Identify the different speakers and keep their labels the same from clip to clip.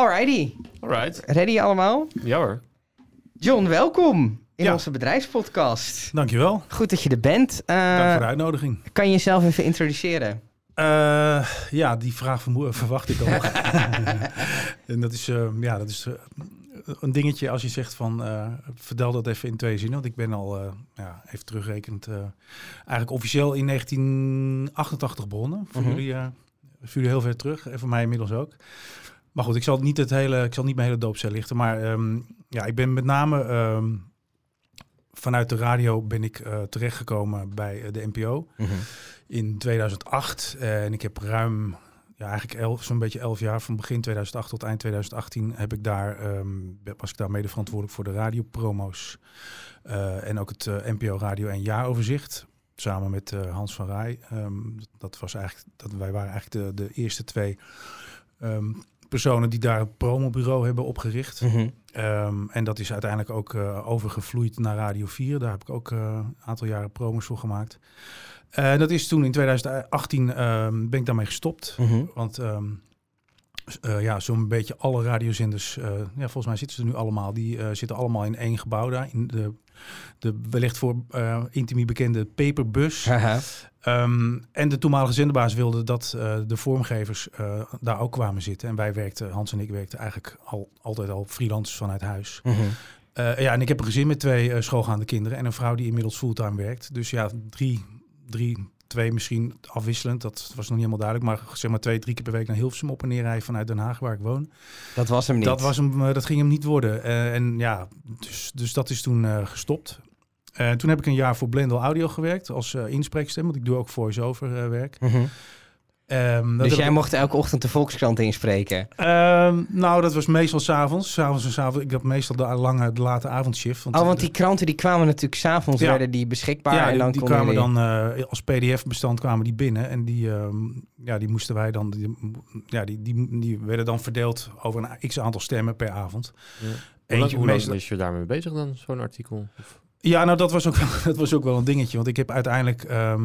Speaker 1: Alrighty,
Speaker 2: Alright.
Speaker 1: ready allemaal?
Speaker 2: Ja hoor.
Speaker 1: John, welkom in
Speaker 3: Ja.
Speaker 1: onze bedrijfspodcast.
Speaker 3: Dankjewel.
Speaker 1: Goed dat je er bent. Eh,
Speaker 3: Dank voor de uitnodiging.
Speaker 1: kan je jezelf even introduceren?
Speaker 3: Eh, ja, die vraag vermo- verwacht ik al. en dat is, eh, ja, dat is eh, een dingetje als je zegt van, eh vertel dat even in twee zinnen. Want ik ben al, eh, ja, even terugrekend, eh, eigenlijk officieel in 1988 begonnen. Voor
Speaker 1: Mhm.
Speaker 3: jullie, eh, voor jullie heel ver terug en voor mij inmiddels ook. Maar goed, ik zal niet het hele, ik zal niet mijn hele doopcel lichten. Maar ehm, ja, ik ben met name ehm, vanuit de radio ben ik eh, terechtgekomen bij eh, de NPO in 2008. Eh, en ik heb ruim, ja, eigenlijk elf, zo'n beetje elf jaar, van begin 2008 tot eind 2018, heb ik daar, ehm, was ik daar mede verantwoordelijk voor de radiopromo's. Eh, en ook het NPO Radio en Jaaroverzicht. Samen met Hans van Rij. Dat was eigenlijk, dat, wij waren eigenlijk de, de eerste twee personen die daar een promobureau hebben opgericht.
Speaker 1: Mhm.
Speaker 3: Ehm, en dat is uiteindelijk ook eh, overgevloeid naar Radio 4. Daar heb ik ook eh, een aantal jaren promos voor gemaakt. Eh, dat is toen in 2018 ehm, ben ik daarmee gestopt.
Speaker 1: Mhm.
Speaker 3: Want ehm, eh, ja, zo'n beetje alle radiozenders, eh, ja, volgens mij zitten ze er nu allemaal, die eh, zitten allemaal in één gebouw daar. In de, de wellicht voor intimie bekende paperbus. Ehm, en de toenmalige zenderbaas wilde dat de vormgevers daar ook kwamen zitten. En wij werkten, Hans en ik werkten eigenlijk al, altijd al freelance vanuit huis.
Speaker 1: Mhm.
Speaker 3: Ja, en ik heb een gezin met twee schoolgaande kinderen en een vrouw die inmiddels fulltime werkt. Dus ja, drie, drie, twee misschien afwisselend. Dat was nog niet helemaal duidelijk. Maar zeg maar twee, drie keer per week naar Hilversum op en neer rijden vanuit Den Haag, waar ik woon.
Speaker 1: Dat was hem niet.
Speaker 3: Dat, was hem, eh, dat ging hem niet worden. Eh, en ja, dus, dus dat is toen eh, gestopt. Eh, toen heb ik een jaar voor Blendel Audio gewerkt als inspreekstem. Want ik doe ook voice-over werk.
Speaker 1: Mhm.
Speaker 3: Dat
Speaker 1: Dus jij mocht elke ochtend de Volkskrant inspreken?
Speaker 3: Ehm, nou, dat was meestal s'avonds. S'avonds en s'avonds. Ik had meestal de lange, de late avondshift.
Speaker 1: Oh, want die kranten die kwamen natuurlijk s'avonds,
Speaker 3: Ja.
Speaker 1: werden die beschikbaar.
Speaker 3: ja,
Speaker 1: en
Speaker 3: die,
Speaker 1: dan
Speaker 3: die kwamen
Speaker 1: jullie-
Speaker 3: dan eh, als PDF-bestand kwamen die binnen. En die, ehm, ja, die moesten wij dan, die, ja, die, die, die werden dan verdeeld over een x aantal stemmen per avond.
Speaker 2: Hoe lang,
Speaker 3: Eentje
Speaker 2: hoe lang
Speaker 3: meestal-
Speaker 2: is je daarmee bezig dan, zo'n artikel? Of-
Speaker 3: Ja, nou dat was ook, wel- dat was ook wel een dingetje. Want ik heb uiteindelijk. ehm,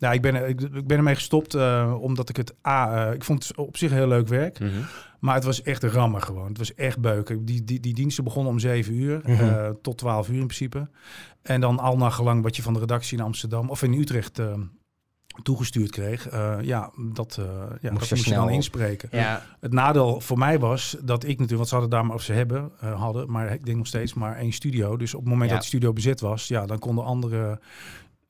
Speaker 3: ja, ik ben, er- ik, ik ben ermee gestopt eh, omdat ik het. A, eh, ik vond het op zich heel leuk werk.
Speaker 2: Mhm.
Speaker 3: Maar het was echt een rammer gewoon. Het was echt beuken. Die, die, die diensten begonnen om 7 uur
Speaker 1: Mhm.
Speaker 3: eh, tot 12 uur in principe. En dan al naar gelang wat je van de redactie in Amsterdam of in Utrecht toegestuurd kreeg. eh, ja, dat, eh, ja,
Speaker 1: Moest
Speaker 3: dat moest je
Speaker 1: snel
Speaker 3: dan
Speaker 1: op.
Speaker 3: inspreken.
Speaker 1: Ja,
Speaker 3: Het nadeel voor mij was dat ik natuurlijk, want ze hadden daar maar of ze hebben, eh, hadden, maar ik denk nog steeds maar één studio. Dus op het moment
Speaker 1: Ja.
Speaker 3: dat de studio bezet was, ja, dan konden anderen,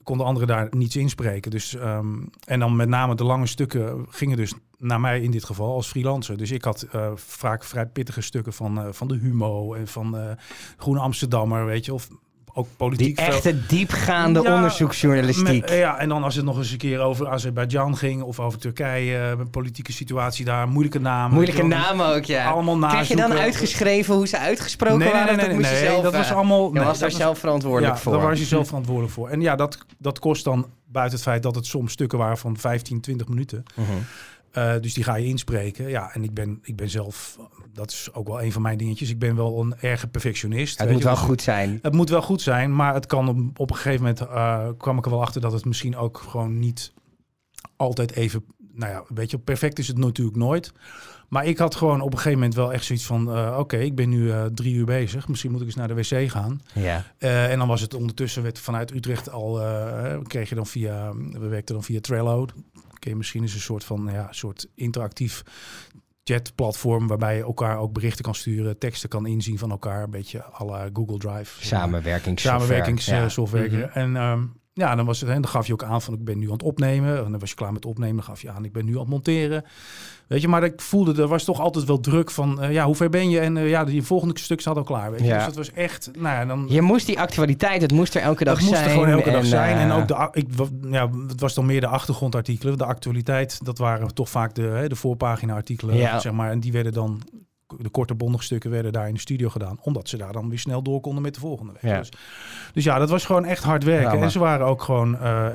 Speaker 3: konden anderen daar niets inspreken. Dus, ehm, en dan met name de lange stukken gingen dus naar mij in dit geval als freelancer. Dus ik had eh, vaak vrij pittige stukken van, eh, van de Humo en van eh Groene Amsterdammer, weet je, of ook
Speaker 1: die
Speaker 3: politiek. veel-
Speaker 1: echte diepgaande
Speaker 3: Ja,
Speaker 1: onderzoeksjournalistiek.
Speaker 3: met- ja, en dan als het nog eens een keer over Azerbeidzjan ging of over Turkije, eh, een politieke situatie daar, moeilijke namen.
Speaker 1: Moeilijke namen ook, ja.
Speaker 3: Allemaal
Speaker 1: Krijg je dan uitgeschreven hoe ze uitgesproken
Speaker 3: Nee, nee,
Speaker 1: waren?
Speaker 3: nee, nee,
Speaker 1: dat moest je
Speaker 3: nee,
Speaker 1: zelf,
Speaker 3: dat was
Speaker 1: eh,
Speaker 3: allemaal.
Speaker 1: Je
Speaker 3: nee,
Speaker 1: was daar zelf verantwoordelijk
Speaker 3: ja,
Speaker 1: voor.
Speaker 3: daar was je zelf verantwoordelijk voor. En ja, dat, dat kost dan buiten het feit dat het soms stukken waren van 15, 20 minuten.
Speaker 1: Mhm.
Speaker 3: Eh, dus die ga je inspreken. Ja, en ik ben, ik ben zelf, dat is ook wel een van mijn dingetjes. Ik ben wel een erge perfectionist.
Speaker 1: Het moet
Speaker 3: je,
Speaker 1: wel goed zijn.
Speaker 3: Het moet wel goed zijn, maar het kan op, op een gegeven moment eh, kwam ik er wel achter dat het misschien ook gewoon niet altijd even, nou ja, weet je, perfect is het natuurlijk nooit. Maar ik had gewoon op een gegeven moment wel echt zoiets van, eh, oké, ik ben nu drie uur bezig, misschien moet ik eens naar de wc gaan.
Speaker 1: Ja.
Speaker 3: En dan was het ondertussen werd vanuit Utrecht al, kreeg je dan via, we werkten dan via Trello. Misschien is een soort van, ja, soort interactief chatplatform waarbij je elkaar ook berichten kan sturen, teksten kan inzien van elkaar, een beetje à la Google Drive.
Speaker 1: Samenwerkingssoftware.
Speaker 3: Samenwerkingssoftware.
Speaker 1: Ja.
Speaker 3: En ehm, ja, dan was het, en dan gaf je ook aan van ik ben nu aan het opnemen. En dan was je klaar met opnemen, dan gaf je aan ik ben nu aan het monteren. Weet je, maar ik voelde, er was toch altijd wel druk van, eh, ja, hoe ver ben je? En eh, ja, die volgende stuk zat al klaar, weet je.
Speaker 1: Ja.
Speaker 3: Dus het was echt, nou ja, dan...
Speaker 1: Je moest die actualiteit, het moest er elke dag
Speaker 3: Dat moest
Speaker 1: zijn.
Speaker 3: er gewoon elke dag zijn. En
Speaker 1: eh,
Speaker 3: ook de, ik, ja, het was dan meer de achtergrondartikelen. De actualiteit, dat waren toch vaak de, hè, de voorpagina-artikelen.
Speaker 1: Ja.
Speaker 3: Zeg maar, en die werden dan, de korte bondige stukken werden daar in de studio gedaan. Omdat ze daar dan weer snel door konden met de volgende. Je.
Speaker 1: Ja.
Speaker 3: Dus, dus ja, dat was gewoon echt hard werken. En ze waren ook gewoon, eh,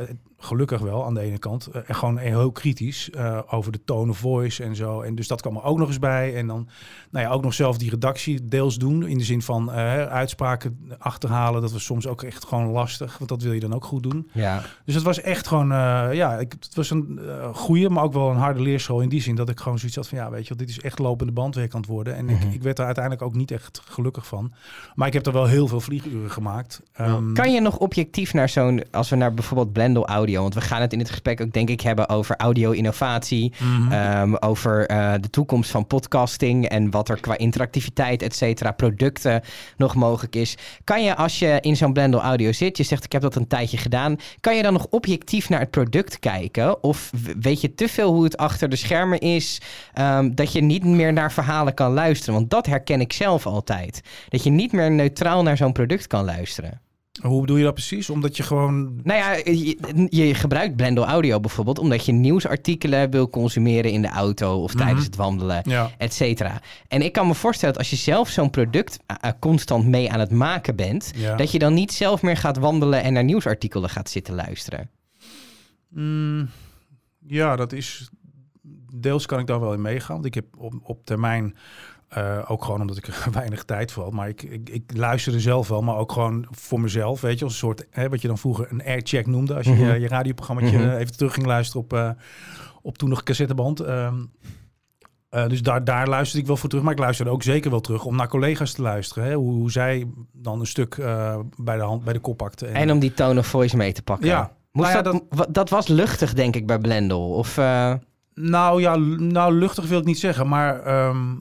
Speaker 3: gelukkig wel aan de ene kant. eh, en gewoon heel kritisch eh, over de tone of voice en zo. En dus dat kwam er ook nog eens bij. En dan nou ja, ook nog zelf die redactie deels doen. In de zin van eh, uitspraken achterhalen. Dat was soms ook echt gewoon lastig. Want dat wil je dan ook goed doen.
Speaker 1: Ja.
Speaker 3: Dus het was echt gewoon, ja, ik, het was een goede, maar ook wel een harde leerschool in die zin dat ik gewoon zoiets had van, ja, weet je, wel, dit is echt lopende bandwerk aan het worden. En
Speaker 1: Mhm.
Speaker 3: ik, ik werd er uiteindelijk ook niet echt gelukkig van. Maar ik heb er wel heel veel vlieguren gemaakt. Ehm,
Speaker 1: Kan je nog objectief naar zo'n, als we naar bijvoorbeeld Blendel Audio, want we gaan het in het gesprek ook denk ik hebben over audio-innovatie,
Speaker 3: mhm.
Speaker 1: ehm, over eh, de toekomst van podcasting en wat er qua interactiviteit, et cetera, producten nog mogelijk is. Kan je als je in zo'n Blendel Audio zit, je zegt ik heb dat een tijdje gedaan, kan je dan nog objectief naar het product kijken? Of weet je te veel hoe het achter de schermen is, ehm, dat je niet meer naar verhalen kan luisteren? Want dat herken ik zelf altijd. Dat je niet meer neutraal naar zo'n product kan luisteren.
Speaker 3: Hoe bedoel je dat precies? Omdat je gewoon...
Speaker 1: Nou ja, je, je gebruikt Blendel Audio bijvoorbeeld omdat je nieuwsartikelen wil consumeren in de auto of tijdens
Speaker 3: Mhm.
Speaker 1: het wandelen,
Speaker 3: Ja,
Speaker 1: et cetera. En ik kan me voorstellen dat als je zelf zo'n product eh, eh, constant mee aan het maken bent,
Speaker 3: ja.
Speaker 1: dat je dan niet zelf meer gaat wandelen en naar nieuwsartikelen gaat zitten luisteren.
Speaker 3: Mm, ja, dat is... Deels kan ik daar wel in meegaan. Want ik heb op, op termijn... eh, ook gewoon omdat ik er weinig tijd voor had. Maar ik, ik, ik luisterde zelf wel, maar ook gewoon voor mezelf. Weet je, als een soort, hè, wat je dan vroeger een aircheck noemde. Als je
Speaker 1: Mhm.
Speaker 3: je, je radioprogrammaatje
Speaker 1: Mhm.
Speaker 3: eh, even terug ging luisteren op, eh, op toen nog cassetteband. Ehm, eh, dus daar, daar luisterde ik wel voor terug. Maar ik luisterde ook zeker wel terug om naar collega's te luisteren. Hè, hoe, hoe zij dan een stuk eh, bij de hand, bij de kop pakten.
Speaker 1: En om die tone of voice mee te pakken.
Speaker 3: Ja.
Speaker 1: Moest
Speaker 3: Nou ja,
Speaker 1: dat, wa- dat was luchtig, denk ik, bij Blendel. Of, eh,
Speaker 3: Nou ja, nou luchtig wil ik niet zeggen, maar ehm,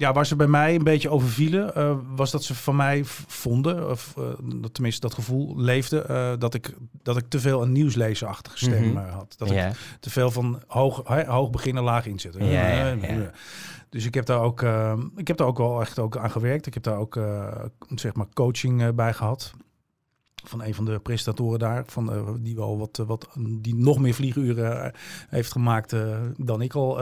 Speaker 3: ja, waar ze bij mij een beetje over vielen, eh, was dat ze van mij vonden, of dat tenminste dat gevoel leefde, eh, dat, ik, dat ik te veel een nieuwslezenachtige stem
Speaker 1: Mhm.
Speaker 3: had. Dat ik te veel van hoog, hoog beginnen, laag inzetten. Dus ik heb daar ook, ik heb daar ook wel echt ook aan gewerkt. Ik heb daar ook zeg maar coaching bij gehad. Van een van de presentatoren daar, van, eh, die wel wat, eh, wat die nog meer vlieguren eh, heeft gemaakt dan ik al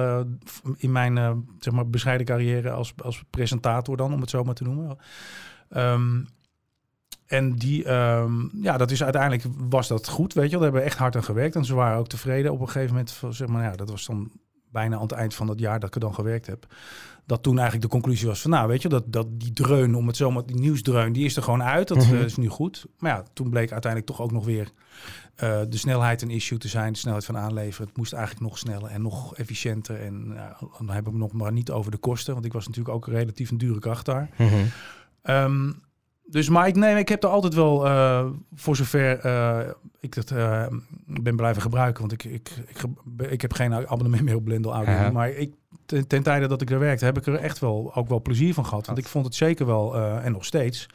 Speaker 3: in mijn zeg maar bescheiden carrière als, als presentator dan, om het zo maar te noemen. Ehm, en die, ehm, ja, dat is uiteindelijk was dat goed, weet je wel. Daar hebben echt hard aan gewerkt en ze waren ook tevreden op een gegeven moment. Zeg maar, ja, dat was dan bijna aan het eind van dat jaar dat ik er dan gewerkt heb. Dat toen eigenlijk de conclusie was van, nou, weet je, dat, dat die dreun, om het zo maar, die nieuwsdreun, die is er gewoon uit. Dat
Speaker 1: Mhm.
Speaker 3: eh, is nu goed. Maar ja, toen bleek uiteindelijk toch ook nog weer eh, de snelheid een issue te zijn, de snelheid van aanleveren. Het moest eigenlijk nog sneller en nog efficiënter. En ja, dan hebben we nog maar niet over de kosten, want ik was natuurlijk ook relatief een dure kracht daar. Ehm, dus, maar ik, nee, ik heb er altijd wel, eh, voor zover eh, ik dat eh, ben blijven gebruiken, want ik, ik, ik, ik heb geen abonnement meer op Blendel Audio, maar ik, ten, ten tijde dat ik er werkte, heb ik er echt wel ook wel plezier van gehad. Want ik vond het zeker wel, en nog steeds,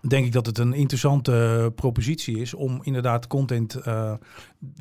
Speaker 3: denk ik dat het een interessante propositie is om inderdaad content eh,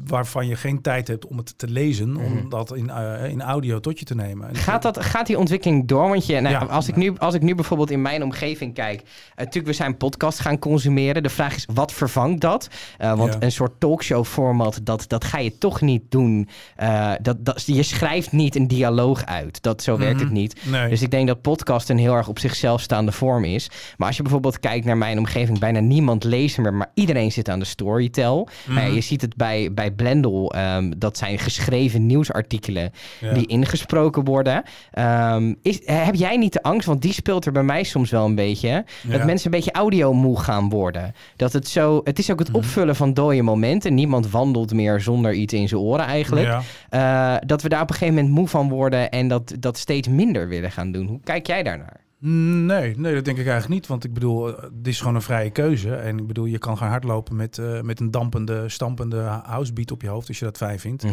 Speaker 3: waarvan je geen tijd hebt om het te lezen,
Speaker 1: Mhm.
Speaker 3: om dat in, eh, in audio tot je te nemen. En
Speaker 1: Gaat, dat, gaat die ontwikkeling door? Want je, nou,
Speaker 3: Ja.
Speaker 1: als, ik nu, als ik nu bijvoorbeeld in mijn omgeving kijk. eh, natuurlijk, we zijn podcast gaan consumeren. De vraag is, wat vervangt dat? Eh, want
Speaker 3: Ja.
Speaker 1: een soort talkshow format, dat, dat ga je toch niet doen. Eh, dat, dat, je schrijft niet een dialoog uit. Dat, zo werkt
Speaker 3: Mhm.
Speaker 1: het niet.
Speaker 3: Nee.
Speaker 1: Dus ik denk dat podcast een heel erg op zichzelf staande vorm is. Maar als je bijvoorbeeld kijkt naar mijn omgeving, bijna niemand leest meer, maar iedereen zit aan de storytel.
Speaker 3: Mhm.
Speaker 1: Nou ja, je ziet het bij, bij Blendel, ehm, dat zijn geschreven nieuwsartikelen
Speaker 3: Ja.
Speaker 1: die ingesproken worden. Ehm, is, heb jij niet de angst, want die speelt er bij mij soms wel een beetje, dat mensen een beetje audiomoe gaan worden. Dat het zo, het is ook het
Speaker 3: Mhm.
Speaker 1: opvullen van dode momenten. Niemand wandelt meer zonder iets in zijn oren eigenlijk.
Speaker 3: Ja.
Speaker 1: Eh, dat we daar op een gegeven moment moe van worden en dat, dat steeds minder willen gaan doen. Hoe kijk jij daarnaar?
Speaker 3: Nee, nee, dat denk ik eigenlijk niet. Want ik bedoel, eh, het is gewoon een vrije keuze. En ik bedoel, je kan gaan hardlopen met, eh, met een dampende, stampende housebeat op je hoofd, als je dat fijn vindt.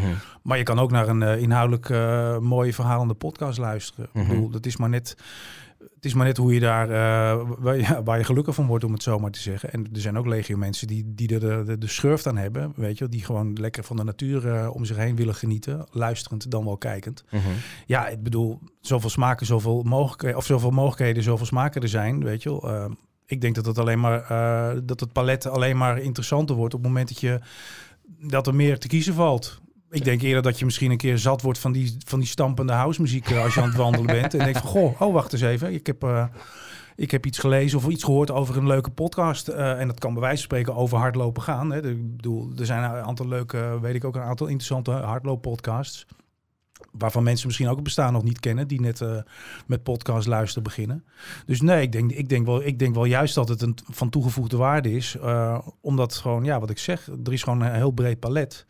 Speaker 3: Maar je kan ook naar een eh, inhoudelijk eh, mooie verhalende podcast luisteren.
Speaker 1: Mhm.
Speaker 3: Ik bedoel, dat is maar net... Het is maar net hoe je daar, eh, waar, je gelukkig van wordt, om het zo maar te zeggen. En er zijn ook legio mensen die, die er de, de, de schurft aan hebben, weet je, die gewoon lekker van de natuur eh, om zich heen willen genieten, luisterend dan wel kijkend. Ja, ik bedoel, zoveel smaken, zoveel mogelijkheden, of zoveel mogelijkheden, zoveel smaken er zijn, weet je wel. Eh, ik denk dat het alleen maar, dat het palet alleen maar interessanter wordt op het moment dat je, dat er meer te kiezen valt. Ik denk eerder dat je misschien een keer zat wordt van die, van die stampende housemuziek eh, als je aan het wandelen bent. En denkt van, goh, oh wacht eens even. Ik heb, eh, ik heb iets gelezen of iets gehoord over een leuke podcast. eh, en dat kan bij wijze van spreken over hardlopen gaan. Hè. Ik bedoel, er zijn een aantal leuke, weet ik ook, een aantal interessante hardlooppodcasts. Waarvan mensen misschien ook het bestaan nog niet kennen, die net met podcast luisteren beginnen. Dus nee, ik denk, ik, denk wel, ik denk wel juist dat het een van toegevoegde waarde is. omdat gewoon, ja, wat ik zeg, er is gewoon een heel breed palet.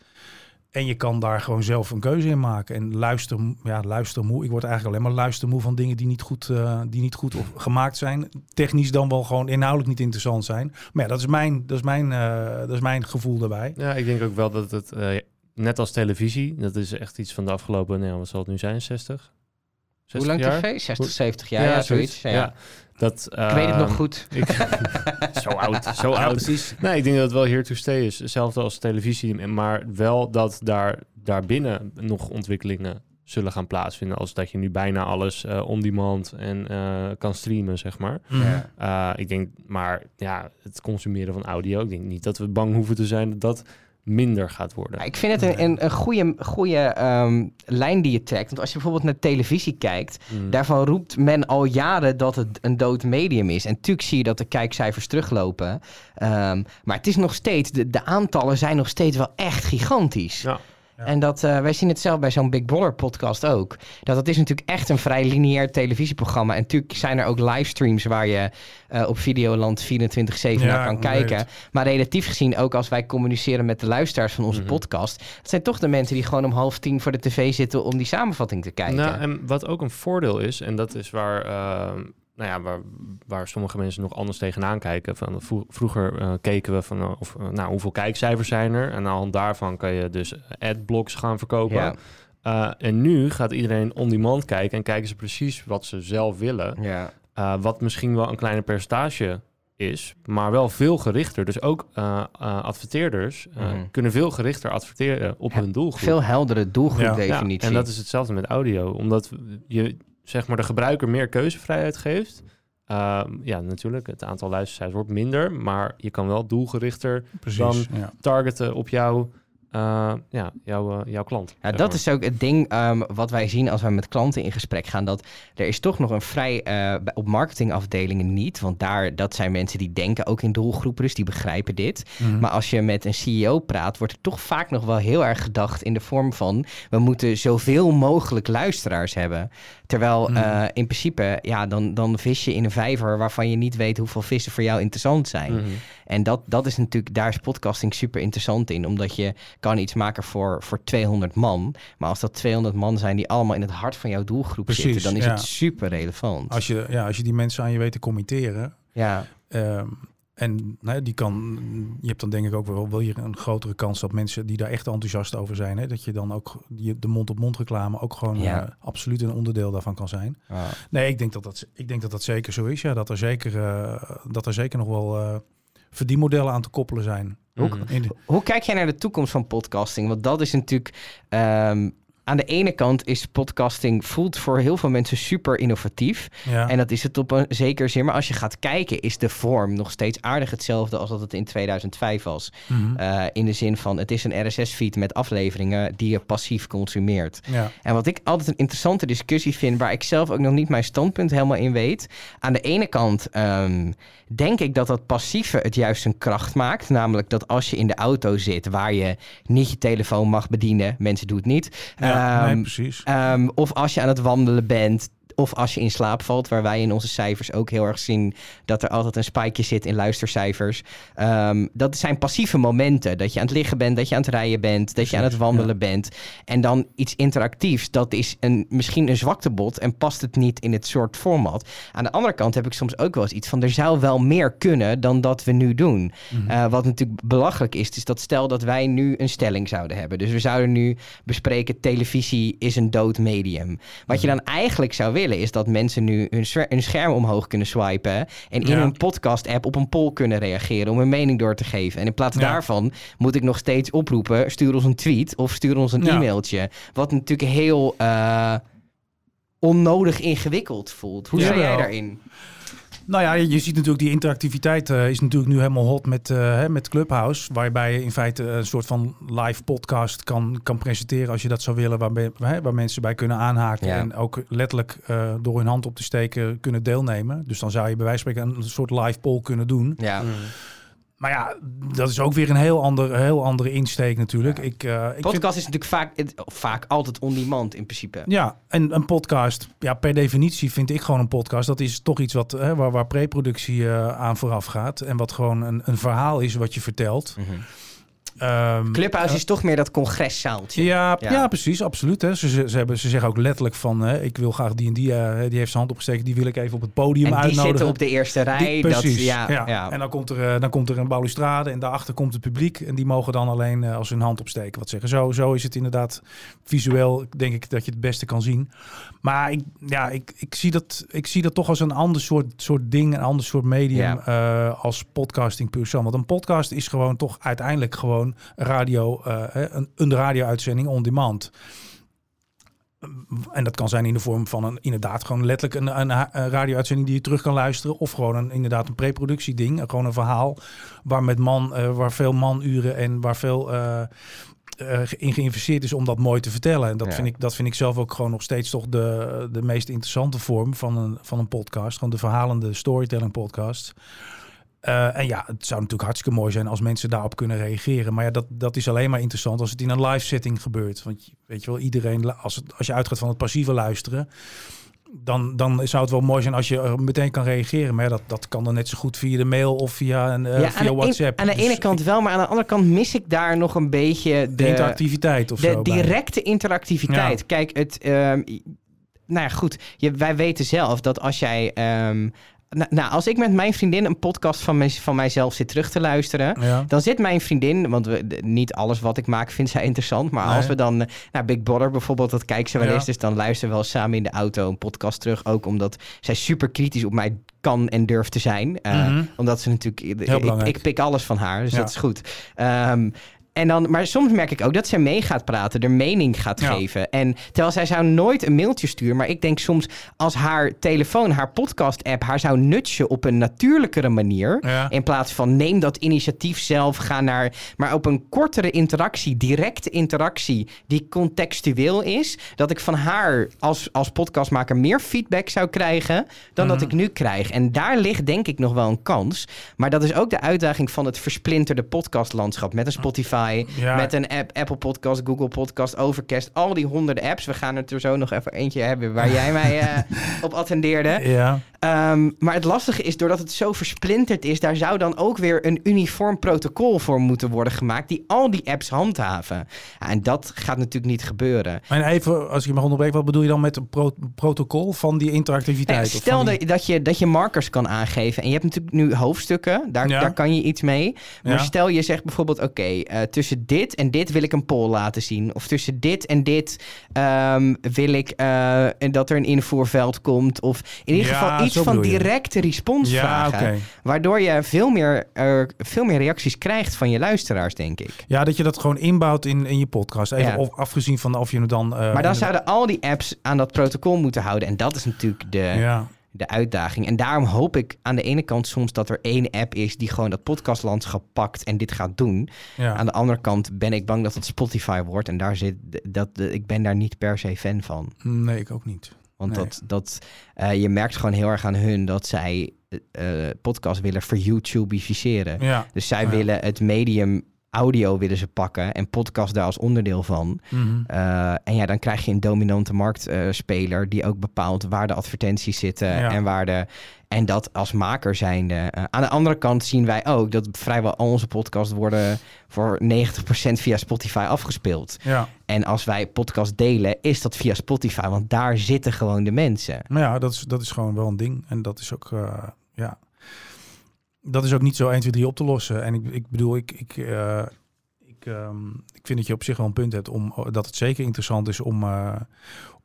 Speaker 3: En je kan daar gewoon zelf een keuze in maken. En luister, ja, luistermoe. Ik word eigenlijk alleen maar luistermoe van dingen die niet goed, eh, die niet goed of gemaakt zijn. Technisch dan wel gewoon inhoudelijk niet interessant zijn. Maar ja, dat is mijn, dat is mijn, eh, dat is mijn gevoel daarbij.
Speaker 2: Ja, ik denk ook wel dat het, eh, net als televisie, dat is echt iets van de afgelopen, nou, wat zal het nu zijn, 60?
Speaker 1: Hoe
Speaker 2: 60
Speaker 1: lang
Speaker 2: jaar?
Speaker 1: tv? 60, 70 jaar, ja, zoiets. Ja,
Speaker 2: Ja. Dat,
Speaker 1: Ik weet het nog
Speaker 2: ehm,
Speaker 1: goed.
Speaker 2: Ik, zo oud, zo
Speaker 3: Ja,
Speaker 2: oud.
Speaker 3: precies.
Speaker 2: Nee, ik denk dat het wel here to stay is. Hetzelfde als televisie, maar wel dat daar daarbinnen nog ontwikkelingen zullen gaan plaatsvinden. Als dat je nu bijna alles eh on-demand en eh, kan streamen, zeg maar.
Speaker 1: Ja.
Speaker 2: Eh, ik denk, maar ja, het consumeren van audio, ik denk niet dat we bang hoeven te zijn dat dat minder gaat worden.
Speaker 1: Ik vind het een, een, een goede, goede ehm, lijn die je trekt. Want als je bijvoorbeeld naar televisie kijkt,
Speaker 2: Mm.
Speaker 1: daarvan roept men al jaren dat het een dood medium is. En natuurlijk zie je dat de kijkcijfers teruglopen. Ehm, maar het is nog steeds, de, de aantallen zijn nog steeds wel echt gigantisch.
Speaker 2: Ja.
Speaker 3: Ja.
Speaker 1: En dat, eh, wij zien het zelf bij zo'n Big Brother podcast ook. Dat het is natuurlijk echt een vrij lineair televisieprogramma. En natuurlijk zijn er ook livestreams waar je eh, op Videoland 24-7
Speaker 3: Ja,
Speaker 1: naar kan kijken.
Speaker 3: weet.
Speaker 1: Maar relatief gezien, ook als wij communiceren met de luisteraars van onze
Speaker 2: Mhm.
Speaker 1: podcast... het zijn toch de mensen die gewoon om half tien voor de tv zitten om die samenvatting te kijken.
Speaker 2: Nou, en wat ook een voordeel is, en dat is waar, eh, nou ja, waar, waar sommige mensen nog anders tegenaan kijken. Van, vro- vroeger eh, keken we van, eh, of, eh, nou, hoeveel kijkcijfers zijn er? En aan de hand daarvan kan je dus adblocks gaan verkopen.
Speaker 1: ja,
Speaker 2: en nu gaat iedereen on-demand kijken en kijken ze precies wat ze zelf willen.
Speaker 1: ja.
Speaker 2: Wat misschien wel een kleiner percentage is, maar wel veel gerichter. Dus ook adverteerders
Speaker 1: Mhm.
Speaker 2: kunnen veel gerichter adverteren op
Speaker 1: Ja,
Speaker 2: hun doelgroep.
Speaker 1: Veel heldere
Speaker 3: Ja.
Speaker 1: doelgroepdefinitie.
Speaker 2: Ja, en dat is hetzelfde met audio. Omdat je zeg maar de gebruiker meer keuzevrijheid geeft. Ehm, ja, natuurlijk, het aantal luistercijfers wordt minder, maar je kan wel doelgerichter
Speaker 3: Precies.
Speaker 2: Dan-
Speaker 3: ja.
Speaker 2: targeten op jouw, eh, ja, jouw, eh, jouw klant.
Speaker 1: Ja, dat is ook het ding ehm, wat wij zien als wij met klanten in gesprek gaan. Dat er is toch nog een vrij, eh, op marketingafdelingen niet. Want daar, dat zijn mensen die denken ook in doelgroepen, dus die begrijpen dit.
Speaker 3: Mhm.
Speaker 1: Maar als je met een CEO praat, wordt er toch vaak nog wel heel erg gedacht in de vorm van... we moeten zoveel mogelijk luisteraars hebben. Terwijl
Speaker 3: Mhm.
Speaker 1: eh, in principe, ja, dan, dan vis je in een vijver waarvan je niet weet hoeveel vissen voor jou interessant zijn.
Speaker 2: Mhm.
Speaker 1: En dat, dat is natuurlijk, daar is podcasting super interessant in. Omdat je kan iets maken voor, voor 200 man. Maar als dat 200 man zijn die allemaal in het hart van jouw doelgroep
Speaker 3: Precies,
Speaker 1: zitten, dan is
Speaker 3: ja.
Speaker 1: het super relevant.
Speaker 3: Als, je, ja, als je die mensen aan je weet te committeren.
Speaker 1: Ja,
Speaker 3: ehm, en nou, die kan, je hebt dan denk ik ook wel, wel hier een grotere kans dat mensen die daar echt enthousiast over zijn, hè, dat je dan ook die, de mond-op-mond reclame ook gewoon
Speaker 1: Ja.
Speaker 3: eh, absoluut een onderdeel daarvan kan zijn. Nee, ik denk dat dat, ik denk dat, dat zeker zo is. Ja, dat er zeker, eh, dat er zeker nog wel eh verdienmodellen aan te koppelen zijn. De-
Speaker 1: Hoe kijk jij naar de toekomst van podcasting? Want dat is natuurlijk. ehm, aan de ene kant is podcasting voelt voor heel veel mensen super innovatief.
Speaker 3: ja.
Speaker 1: En dat is het op een zeker zin. Maar als je gaat kijken, is de vorm nog steeds aardig hetzelfde als dat het in 2005 was.
Speaker 3: Mhm.
Speaker 1: Eh, in de zin van het is een RSS-feed met afleveringen die je passief consumeert.
Speaker 3: ja.
Speaker 1: En wat ik altijd een interessante discussie vind, waar ik zelf ook nog niet mijn standpunt helemaal in weet. Aan de ene kant ehm, denk ik dat dat passieve het juist een kracht maakt. Namelijk dat als je in de auto zit waar je niet je telefoon mag bedienen, mensen doen het niet.
Speaker 3: ja nee,
Speaker 1: Ehm,
Speaker 3: precies.
Speaker 1: Ehm, of als je aan het wandelen bent. Of als je in slaap valt, waar wij in onze cijfers ook heel erg zien dat er altijd een spikeje zit in luistercijfers. Ehm, dat zijn passieve momenten. Dat je aan het liggen bent, dat je aan het rijden bent, dat je aan het wandelen bent. En dan iets interactiefs, dat is een, misschien een zwaktebod en past het niet in het soort format. Aan de andere kant heb ik soms ook wel eens iets van, er zou wel meer kunnen dan dat we nu doen.
Speaker 3: Mhm.
Speaker 1: Eh, wat natuurlijk belachelijk is, is dat stel dat wij nu een stelling zouden hebben. Dus we zouden nu bespreken, televisie is een dood medium. Wat je
Speaker 3: Mhm.
Speaker 1: dan eigenlijk zou willen, is dat mensen nu hun, scher- hun scherm omhoog kunnen swipen. En in
Speaker 3: Ja.
Speaker 1: hun podcast-app op een poll kunnen reageren om hun mening door te geven. En in plaats
Speaker 3: Ja.
Speaker 1: daarvan moet ik nog steeds oproepen, stuur ons een tweet of stuur ons een
Speaker 3: Ja.
Speaker 1: e-mailtje. Wat natuurlijk heel eh, onnodig ingewikkeld voelt. Hoe sta jij daarin?
Speaker 3: Nou ja, je ziet natuurlijk die interactiviteit eh, is natuurlijk nu helemaal hot met, eh, hè, met Clubhouse. Waarbij je in feite een soort van live podcast kan, kan presenteren als je dat zou willen. Waar, hè, waar mensen bij kunnen aanhaken.
Speaker 1: Ja.
Speaker 3: En ook letterlijk eh, door hun hand op te steken kunnen deelnemen. Dus dan zou je bij wijze van spreken een soort live poll kunnen doen.
Speaker 1: Ja.
Speaker 3: Maar ja, dat is ook weer een heel, ander, heel andere insteek natuurlijk.
Speaker 1: Ja.
Speaker 3: Ik, eh, ik vind-
Speaker 1: Podcast is natuurlijk vaak, vaak altijd on-demand in principe.
Speaker 3: Ja, en een podcast, ja, per definitie vind ik gewoon een podcast. Dat is toch iets wat, hè, waar, waar preproductie eh, aan vooraf gaat. En wat gewoon een, een verhaal is wat je vertelt.
Speaker 1: Mhm.
Speaker 3: Ehm,
Speaker 1: Clubhouse is toch meer dat congresszaaltje.
Speaker 3: ja,
Speaker 1: Ja.
Speaker 3: ja. precies, absoluut. Hè. Ze, ze, ze hebben, ze zeggen ook letterlijk van, hè, ik wil graag die en die, eh, die heeft zijn hand opgesteken, die wil ik even op het podium
Speaker 1: en die zitten op de eerste rij.
Speaker 3: Die-
Speaker 1: dat,
Speaker 3: precies,
Speaker 1: ja,
Speaker 3: ja.
Speaker 1: ja.
Speaker 3: En dan komt, er, eh, dan komt er een balustrade en daarachter komt het publiek. En die mogen dan alleen eh, als hun hand opsteken wat zeggen. Zo, zo is het inderdaad visueel, denk ik, dat je het beste kan zien. Maar ik, ja, ik, ik, zie dat, ik zie dat toch als een ander soort, soort ding, een ander soort medium eh, als podcasting puur. Want een podcast is gewoon toch uiteindelijk gewoon radio, eh, een, een radio-uitzending on demand. En dat kan zijn in de vorm van een inderdaad gewoon letterlijk een, een, een radio-uitzending die je terug kan luisteren. Of gewoon een, inderdaad een preproductieding. Gewoon een verhaal waar met man, eh, waar veel manuren en waar veel eh, in geïnvesteerd is om dat mooi te vertellen. En dat,
Speaker 1: Ja.
Speaker 3: vind ik, dat vind ik zelf ook gewoon nog steeds toch de, de meest interessante vorm van een, van een podcast. Gewoon de verhalende storytelling podcast. Eh, en ja, het zou natuurlijk hartstikke mooi zijn als mensen daarop kunnen reageren. Maar ja, dat, dat is alleen maar interessant als het in een live setting gebeurt. Want weet je wel, iedereen, als, het, als je uitgaat van het passieve luisteren, dan, dan zou het wel mooi zijn als je er meteen kan reageren. Maar ja, dat, dat kan dan net zo goed via de mail of via, een, eh,
Speaker 1: Ja,
Speaker 3: via
Speaker 1: een-
Speaker 3: WhatsApp.
Speaker 1: aan de
Speaker 3: Dus
Speaker 1: ene kant wel, maar aan de andere kant mis ik daar nog een beetje
Speaker 3: de,
Speaker 1: de,
Speaker 3: interactiviteit of
Speaker 1: de
Speaker 3: zo. bij.
Speaker 1: directe interactiviteit.
Speaker 3: Ja.
Speaker 1: Kijk, het, ehm, nou ja, goed. Je, wij weten zelf dat als jij. ehm, nou, nou, als ik met mijn vriendin een podcast van, van mijzelf zit terug te luisteren.
Speaker 3: Ja.
Speaker 1: Dan zit mijn vriendin, want we, niet alles wat ik maak vindt zij interessant. Maar
Speaker 3: Nee.
Speaker 1: als we dan, eh, nou Big Brother bijvoorbeeld, dat kijkt ze wel
Speaker 3: Ja.
Speaker 1: eens. Dus dan luisteren we wel samen in de auto een podcast terug. Ook omdat zij super kritisch op mij kan en durft te zijn. Eh,
Speaker 3: Mhm.
Speaker 1: Omdat ze natuurlijk, ik, pik alles van haar, dus
Speaker 3: Ja.
Speaker 1: dat is goed. Ehm, en dan, maar soms merk ik ook dat zij mee gaat praten, er mening gaat
Speaker 3: Ja.
Speaker 1: geven. En terwijl zij zou nooit een mailtje sturen, maar ik denk soms als haar telefoon, haar podcast-app, haar zou nutchen op een natuurlijkere manier.
Speaker 3: Ja.
Speaker 1: In plaats van neem dat initiatief zelf, ga naar. Maar op een kortere interactie, directe interactie, die contextueel is. Dat ik van haar als, als podcastmaker meer feedback zou krijgen dan dat
Speaker 3: Mhm.
Speaker 1: ik nu krijg. En daar ligt denk ik nog wel een kans. Maar dat is ook de uitdaging van het versplinterde podcastlandschap. Met een Spotify,
Speaker 3: Ja.
Speaker 1: met een app, Apple Podcast, Google Podcast, Overcast. Al die honderden apps. We gaan er zo nog even eentje hebben waar jij mij eh, op attendeerde.
Speaker 3: Ja.
Speaker 1: Ehm, maar het lastige is, doordat het zo versplinterd is, daar zou dan ook weer een uniform protocol voor moeten worden gemaakt die al die apps handhaven. En dat gaat natuurlijk niet gebeuren.
Speaker 3: En even, als ik je mag onderbreken, wat bedoel je dan met een pro- protocol van die interactiviteit?
Speaker 1: Eh, stel
Speaker 3: die-
Speaker 1: dat, je, dat je markers kan aangeven. En je hebt natuurlijk nu hoofdstukken, daar,
Speaker 3: Ja.
Speaker 1: daar kan je iets mee. Maar
Speaker 3: Ja.
Speaker 1: stel je zegt bijvoorbeeld, oké, eh, tussen dit en dit wil ik een poll laten zien. Of tussen dit en dit ehm, wil ik eh, dat er een invoerveld komt. Of in ieder
Speaker 3: Ja,
Speaker 1: geval iets van directe respons
Speaker 3: Ja,
Speaker 1: vragen. Waardoor je veel meer, veel meer reacties krijgt van je luisteraars, denk ik.
Speaker 3: Ja, dat je dat gewoon inbouwt in, in je podcast. Even
Speaker 1: Ja.
Speaker 3: of, afgezien van of je het dan... eh,
Speaker 1: Maar dan zouden al die apps aan dat protocol moeten houden. En dat is natuurlijk de,
Speaker 3: Ja.
Speaker 1: De uitdaging. En daarom hoop ik aan de ene kant soms dat er één app is die gewoon dat podcastlandschap pakt en dit gaat doen.
Speaker 3: Ja.
Speaker 1: Aan de andere kant ben ik bang dat het Spotify wordt. En daar zit dat, ik ben daar niet per se fan van.
Speaker 3: Nee, ik ook niet.
Speaker 1: Want
Speaker 3: Nee.
Speaker 1: dat, dat, eh, je merkt gewoon heel erg aan hun dat zij eh eh, podcast willen voor YouTubeficeren.
Speaker 3: Ja.
Speaker 1: Dus zij
Speaker 3: Ja.
Speaker 1: willen het medium audio willen ze pakken en podcast daar als onderdeel van.
Speaker 3: Mhm.
Speaker 1: Uh, en ja, dan krijg je een dominante marktspeler die ook bepaalt waar de advertenties zitten
Speaker 3: Ja.
Speaker 1: en waar de. En dat als maker zijnde. Uh, aan de andere kant zien wij ook dat vrijwel al onze podcasts worden voor 90% via Spotify afgespeeld.
Speaker 3: Ja.
Speaker 1: En als wij podcast delen, is dat via Spotify, want daar zitten gewoon de mensen.
Speaker 3: Maar ja, dat is, dat is gewoon wel een ding. En dat is ook, eh, ja... Dat is ook niet zo 1, 2, 3 op te lossen. En ik, ik bedoel, ik, ik, eh, ik, ehm, ik vind dat je op zich wel een punt hebt om dat het zeker interessant is om, uh,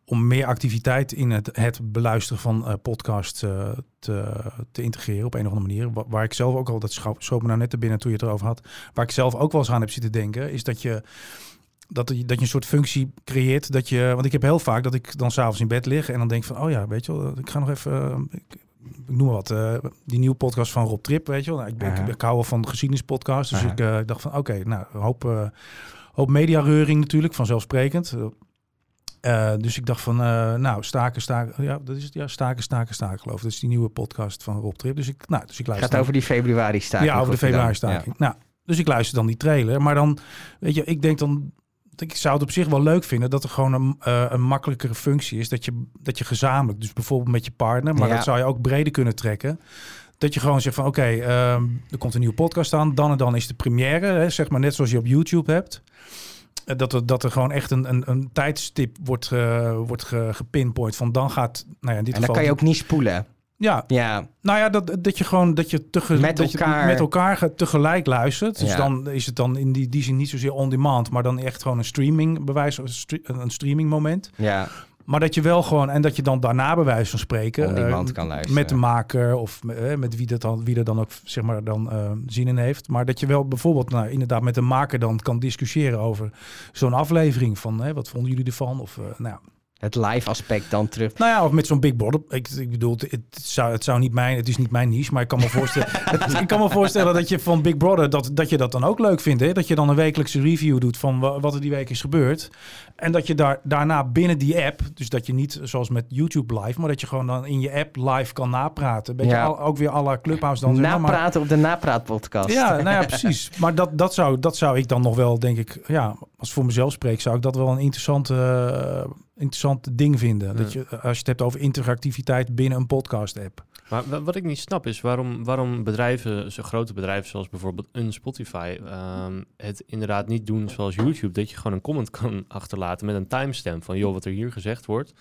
Speaker 3: om meer activiteit in het, het beluisteren van podcasts uh, te, te integreren op een of andere manier. Waar, ik zelf ook al, dat schoot me nou net te binnen toen je het erover had, waar ik zelf ook wel eens aan heb zitten denken, is dat je dat, dat je een soort functie creëert dat je, want ik heb heel vaak dat ik dan s'avonds in bed lig en dan denk van, oh ja, weet je wel, ik ga nog even, ik noem maar wat, eh, die nieuwe podcast van Rob Trip, weet je wel. Nou, ik, ben,
Speaker 1: Aha.
Speaker 3: ik, ik hou wel van de geschiedenispodcast, dus ik eh, dacht van, oké, nou, een hoop, eh hoop mediareuring natuurlijk, vanzelfsprekend. Eh, dus ik dacht van, eh, nou, staken, staken, ja, dat is het, ja, staken, staken, staken, geloof ik. Dat is die nieuwe podcast van Rob Trip. Dus ik, nou, dus ik luister.
Speaker 1: gaat over die februari staking.
Speaker 3: Ja, over de
Speaker 1: voor Rotterdam.
Speaker 3: februari-staking. Nou, dus ik luister dan die trailer. Maar dan, weet je, ik denk dan... Ik zou het op zich wel leuk vinden dat er gewoon een, eh, een makkelijkere functie is. Dat je, dat je gezamenlijk, dus bijvoorbeeld met je partner, maar
Speaker 1: Ja.
Speaker 3: dat zou je ook breder kunnen trekken. Dat je gewoon zegt van oké, ehm, er komt een nieuwe podcast aan. Dan en dan is de première, hè, zeg maar net zoals je op YouTube hebt. Eh, Dat er, dat er gewoon echt een, een, een tijdstip wordt, wordt ge, gepinpoint. Van dan gaat, nou ja, in dit
Speaker 1: En dan
Speaker 3: geval...
Speaker 1: kan je ook niet spoelen.
Speaker 3: Ja,
Speaker 1: Ja,
Speaker 3: nou ja, dat, dat je gewoon dat je, tege,
Speaker 1: Met
Speaker 3: dat je
Speaker 1: elkaar-
Speaker 3: met elkaar ge- tegelijk luistert. Dus
Speaker 1: Ja.
Speaker 3: dan is het dan in die, die zin niet zozeer on demand, maar dan echt gewoon een streaming bewijs, een stre- een streaming moment.
Speaker 1: ja.
Speaker 3: Maar dat je wel gewoon en dat je dan daarna bij wijze van spreken eh,
Speaker 1: kan luisteren.
Speaker 3: met de maker of eh, met wie dat dan wie er dan ook zeg maar dan eh, zin in heeft. Maar dat je wel bijvoorbeeld nou inderdaad met de maker dan kan discussiëren over zo'n aflevering van wat vonden jullie ervan of nou ja,
Speaker 1: Het live aspect dan terug.
Speaker 3: nou ja, of met zo'n Big Brother. Ik, ik bedoel, het, zou, het zou niet mijn, het is niet mijn niche, maar ik kan me voorstellen, ik kan me voorstellen dat je van Big Brother dat, dat je dat dan ook leuk vindt, hè? Dat je dan een wekelijkse review doet van wa- wat er die week is gebeurd, en dat je daar daarna binnen die app, dus dat je niet zoals met YouTube live, maar dat je gewoon dan in je app live kan napraten, beetje
Speaker 1: Ja.
Speaker 3: al, ook weer la Clubhouse dan. zeg maar, maar,
Speaker 1: Napraten op de napraatpodcast.
Speaker 3: ja, nou ja, precies. Maar dat, dat, zou, dat zou ik dan nog wel, denk ik, ja, als voor mezelf spreek, zou ik dat wel een interessante, eh, interessant ding vinden. Dat je, als je het hebt over interactiviteit binnen een podcast-app.
Speaker 2: Maar wa- wat ik niet snap is waarom, waarom bedrijven, zo grote bedrijven zoals bijvoorbeeld een Spotify, ehm, het inderdaad niet doen zoals YouTube. Dat je gewoon een comment kan achterlaten met een timestamp van joh, wat er hier gezegd wordt.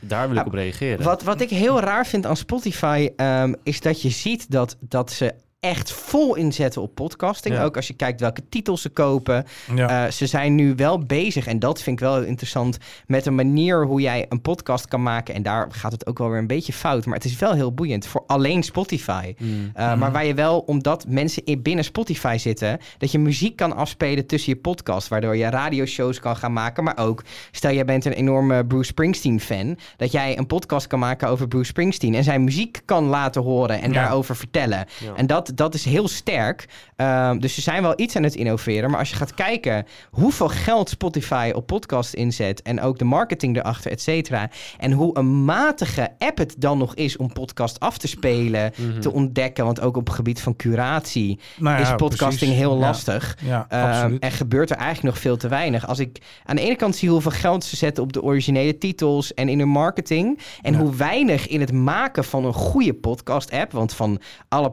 Speaker 2: Daar wil ik
Speaker 1: Ja,
Speaker 2: op reageren.
Speaker 1: Wat, wat ik heel raar vind aan Spotify, ehm, is dat je ziet dat, dat ze echt vol inzetten op podcasting.
Speaker 2: Ja.
Speaker 1: Ook als je kijkt welke titels ze kopen.
Speaker 3: Ja.
Speaker 1: Eh, ze zijn nu wel bezig, en dat vind ik wel heel interessant, met een manier hoe jij een podcast kan maken. En daar gaat het ook wel weer een beetje fout, maar het is wel heel boeiend voor alleen Spotify.
Speaker 2: Hmm.
Speaker 1: Uh, Maar waar je wel, omdat mensen in binnen Spotify zitten, dat je muziek kan afspelen tussen je podcast, waardoor je radioshows kan gaan maken. Maar ook, stel jij bent een enorme Bruce Springsteen fan, dat jij een podcast kan maken over Bruce Springsteen en zijn muziek kan laten horen en
Speaker 3: Ja.
Speaker 1: daarover vertellen.
Speaker 2: Ja.
Speaker 1: En dat, dat is heel sterk. Um, dus ze zijn wel iets aan het innoveren. Maar als je gaat kijken hoeveel geld Spotify op podcast inzet en ook de marketing erachter, et cetera. En hoe een matige app het dan nog is om podcast af te spelen,
Speaker 2: Mhm.
Speaker 1: te ontdekken. Want ook op het gebied van curatie
Speaker 3: Nou
Speaker 1: is podcasting
Speaker 3: precies.
Speaker 1: heel lastig.
Speaker 3: Ja,
Speaker 1: Ehm, en gebeurt er eigenlijk nog veel te weinig. Als ik aan de ene kant zie hoeveel geld ze zetten op de originele titels en in hun marketing. En hoe weinig in het maken van een goede podcast-app. Want van alle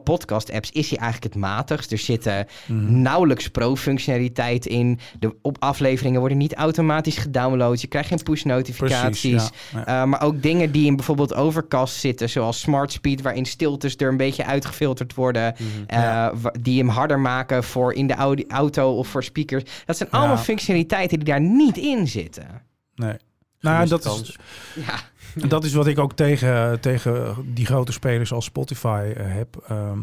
Speaker 1: is hij eigenlijk het matigst. Er zitten
Speaker 3: Mhm.
Speaker 1: nauwelijks pro-functionaliteit in. De op afleveringen worden niet automatisch gedownload. Je krijgt geen push-notificaties.
Speaker 3: Precies, ja. Ja.
Speaker 1: Uh, maar ook dingen die in bijvoorbeeld Overcast zitten, zoals Smart Speed, waarin stiltes er een beetje uitgefilterd worden.
Speaker 2: Mhm.
Speaker 1: Uh, wa- die hem harder maken voor in de auto of voor speakers. Dat zijn
Speaker 3: Ja.
Speaker 1: allemaal functionaliteiten die daar niet in zitten.
Speaker 3: Nee. Nou, dat
Speaker 2: kans.
Speaker 3: is,
Speaker 1: Ja,
Speaker 3: En dat is wat ik ook tegen, tegen die grote spelers als Spotify eh, heb. Ehm,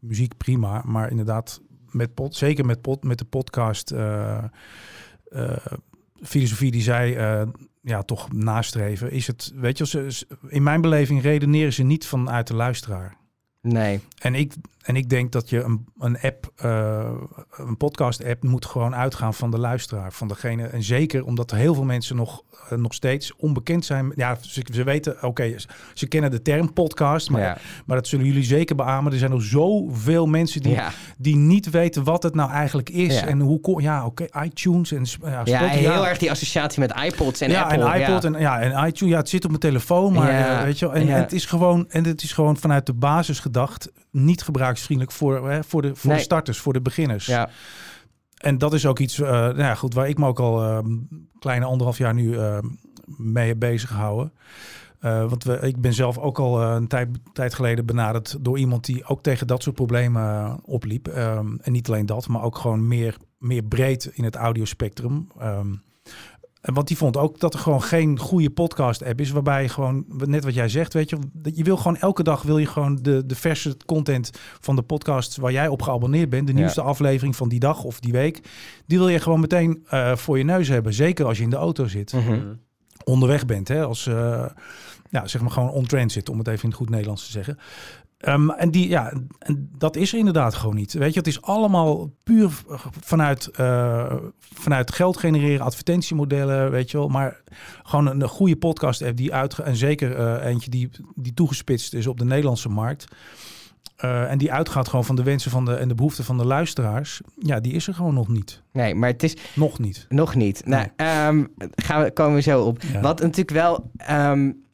Speaker 3: muziek prima, maar inderdaad, met pod, zeker met, pod, met de podcast eh, eh, filosofie die zij eh, ja, toch nastreven, is het, weet je, in mijn beleving redeneren ze niet vanuit de luisteraar.
Speaker 1: nee.
Speaker 3: En ik, en ik denk dat je een, een app, eh, een podcast-app, moet gewoon uitgaan van de luisteraar. Van degene. En zeker omdat er heel veel mensen nog, eh, nog steeds onbekend zijn. Ja, ze, ze weten, oké, ze, ze kennen de term podcast, maar,
Speaker 1: ja.
Speaker 3: maar dat zullen jullie zeker beamen. Er zijn nog zoveel mensen die,
Speaker 1: ja.
Speaker 3: die niet weten wat het nou eigenlijk is.
Speaker 1: Ja.
Speaker 3: En hoe Ja, oké, iTunes en ja,
Speaker 1: ja,
Speaker 3: Spotify,
Speaker 1: heel erg die associatie met iPods en
Speaker 3: ja,
Speaker 1: Apple.
Speaker 3: en iPod
Speaker 1: ja.
Speaker 3: en ja, en iTunes. Ja, het zit op mijn telefoon, maar
Speaker 1: Ja,
Speaker 3: eh, weet je wel. En, het is gewoon en het is gewoon vanuit de basis gedacht niet gebruiksvriendelijk voor hè, voor de voor
Speaker 1: Nee.
Speaker 3: de starters, voor de beginners.
Speaker 1: Ja.
Speaker 3: En dat is ook iets, eh, nou ja, goed, waar ik me ook al eh, kleine anderhalf jaar nu eh, mee heb bezig gehouden. Eh, want we, ik ben zelf ook al eh, een tijd, tijd geleden benaderd door iemand die ook tegen dat soort problemen opliep. Ehm, en niet alleen dat, maar ook gewoon meer, meer breed in het audiospectrum. Ehm, en want die vond ook dat er gewoon geen goede podcast-app is, waarbij je gewoon, net wat jij zegt, weet je, dat je wil gewoon elke dag wil je gewoon de, de verse content van de podcast waar jij op geabonneerd bent, de
Speaker 1: Ja.
Speaker 3: nieuwste aflevering van die dag of die week, die wil je gewoon meteen eh, voor je neus hebben. Zeker als je in de auto zit
Speaker 1: Mhm.
Speaker 2: Mhm.
Speaker 3: onderweg bent. Hè? Als, eh, ja, zeg maar gewoon on-transit, om het even in het goed Nederlands te zeggen. Ehm, en, die, ja, en dat is er inderdaad gewoon niet. Weet je, het is allemaal puur vanuit, eh, vanuit geld genereren, advertentiemodellen, weet je wel. Maar gewoon een, goede podcast app die uit en zeker uh, eentje die, die toegespitst is op de Nederlandse markt. Uh, en die uitgaat gewoon van de wensen van de, en de behoeften van de luisteraars. Ja, die is er gewoon nog niet.
Speaker 1: Nee, maar het is...
Speaker 3: Nog niet.
Speaker 1: Nog niet. Nou, um, gaan we, komen we zo op. Ja. Wat natuurlijk wel... Um,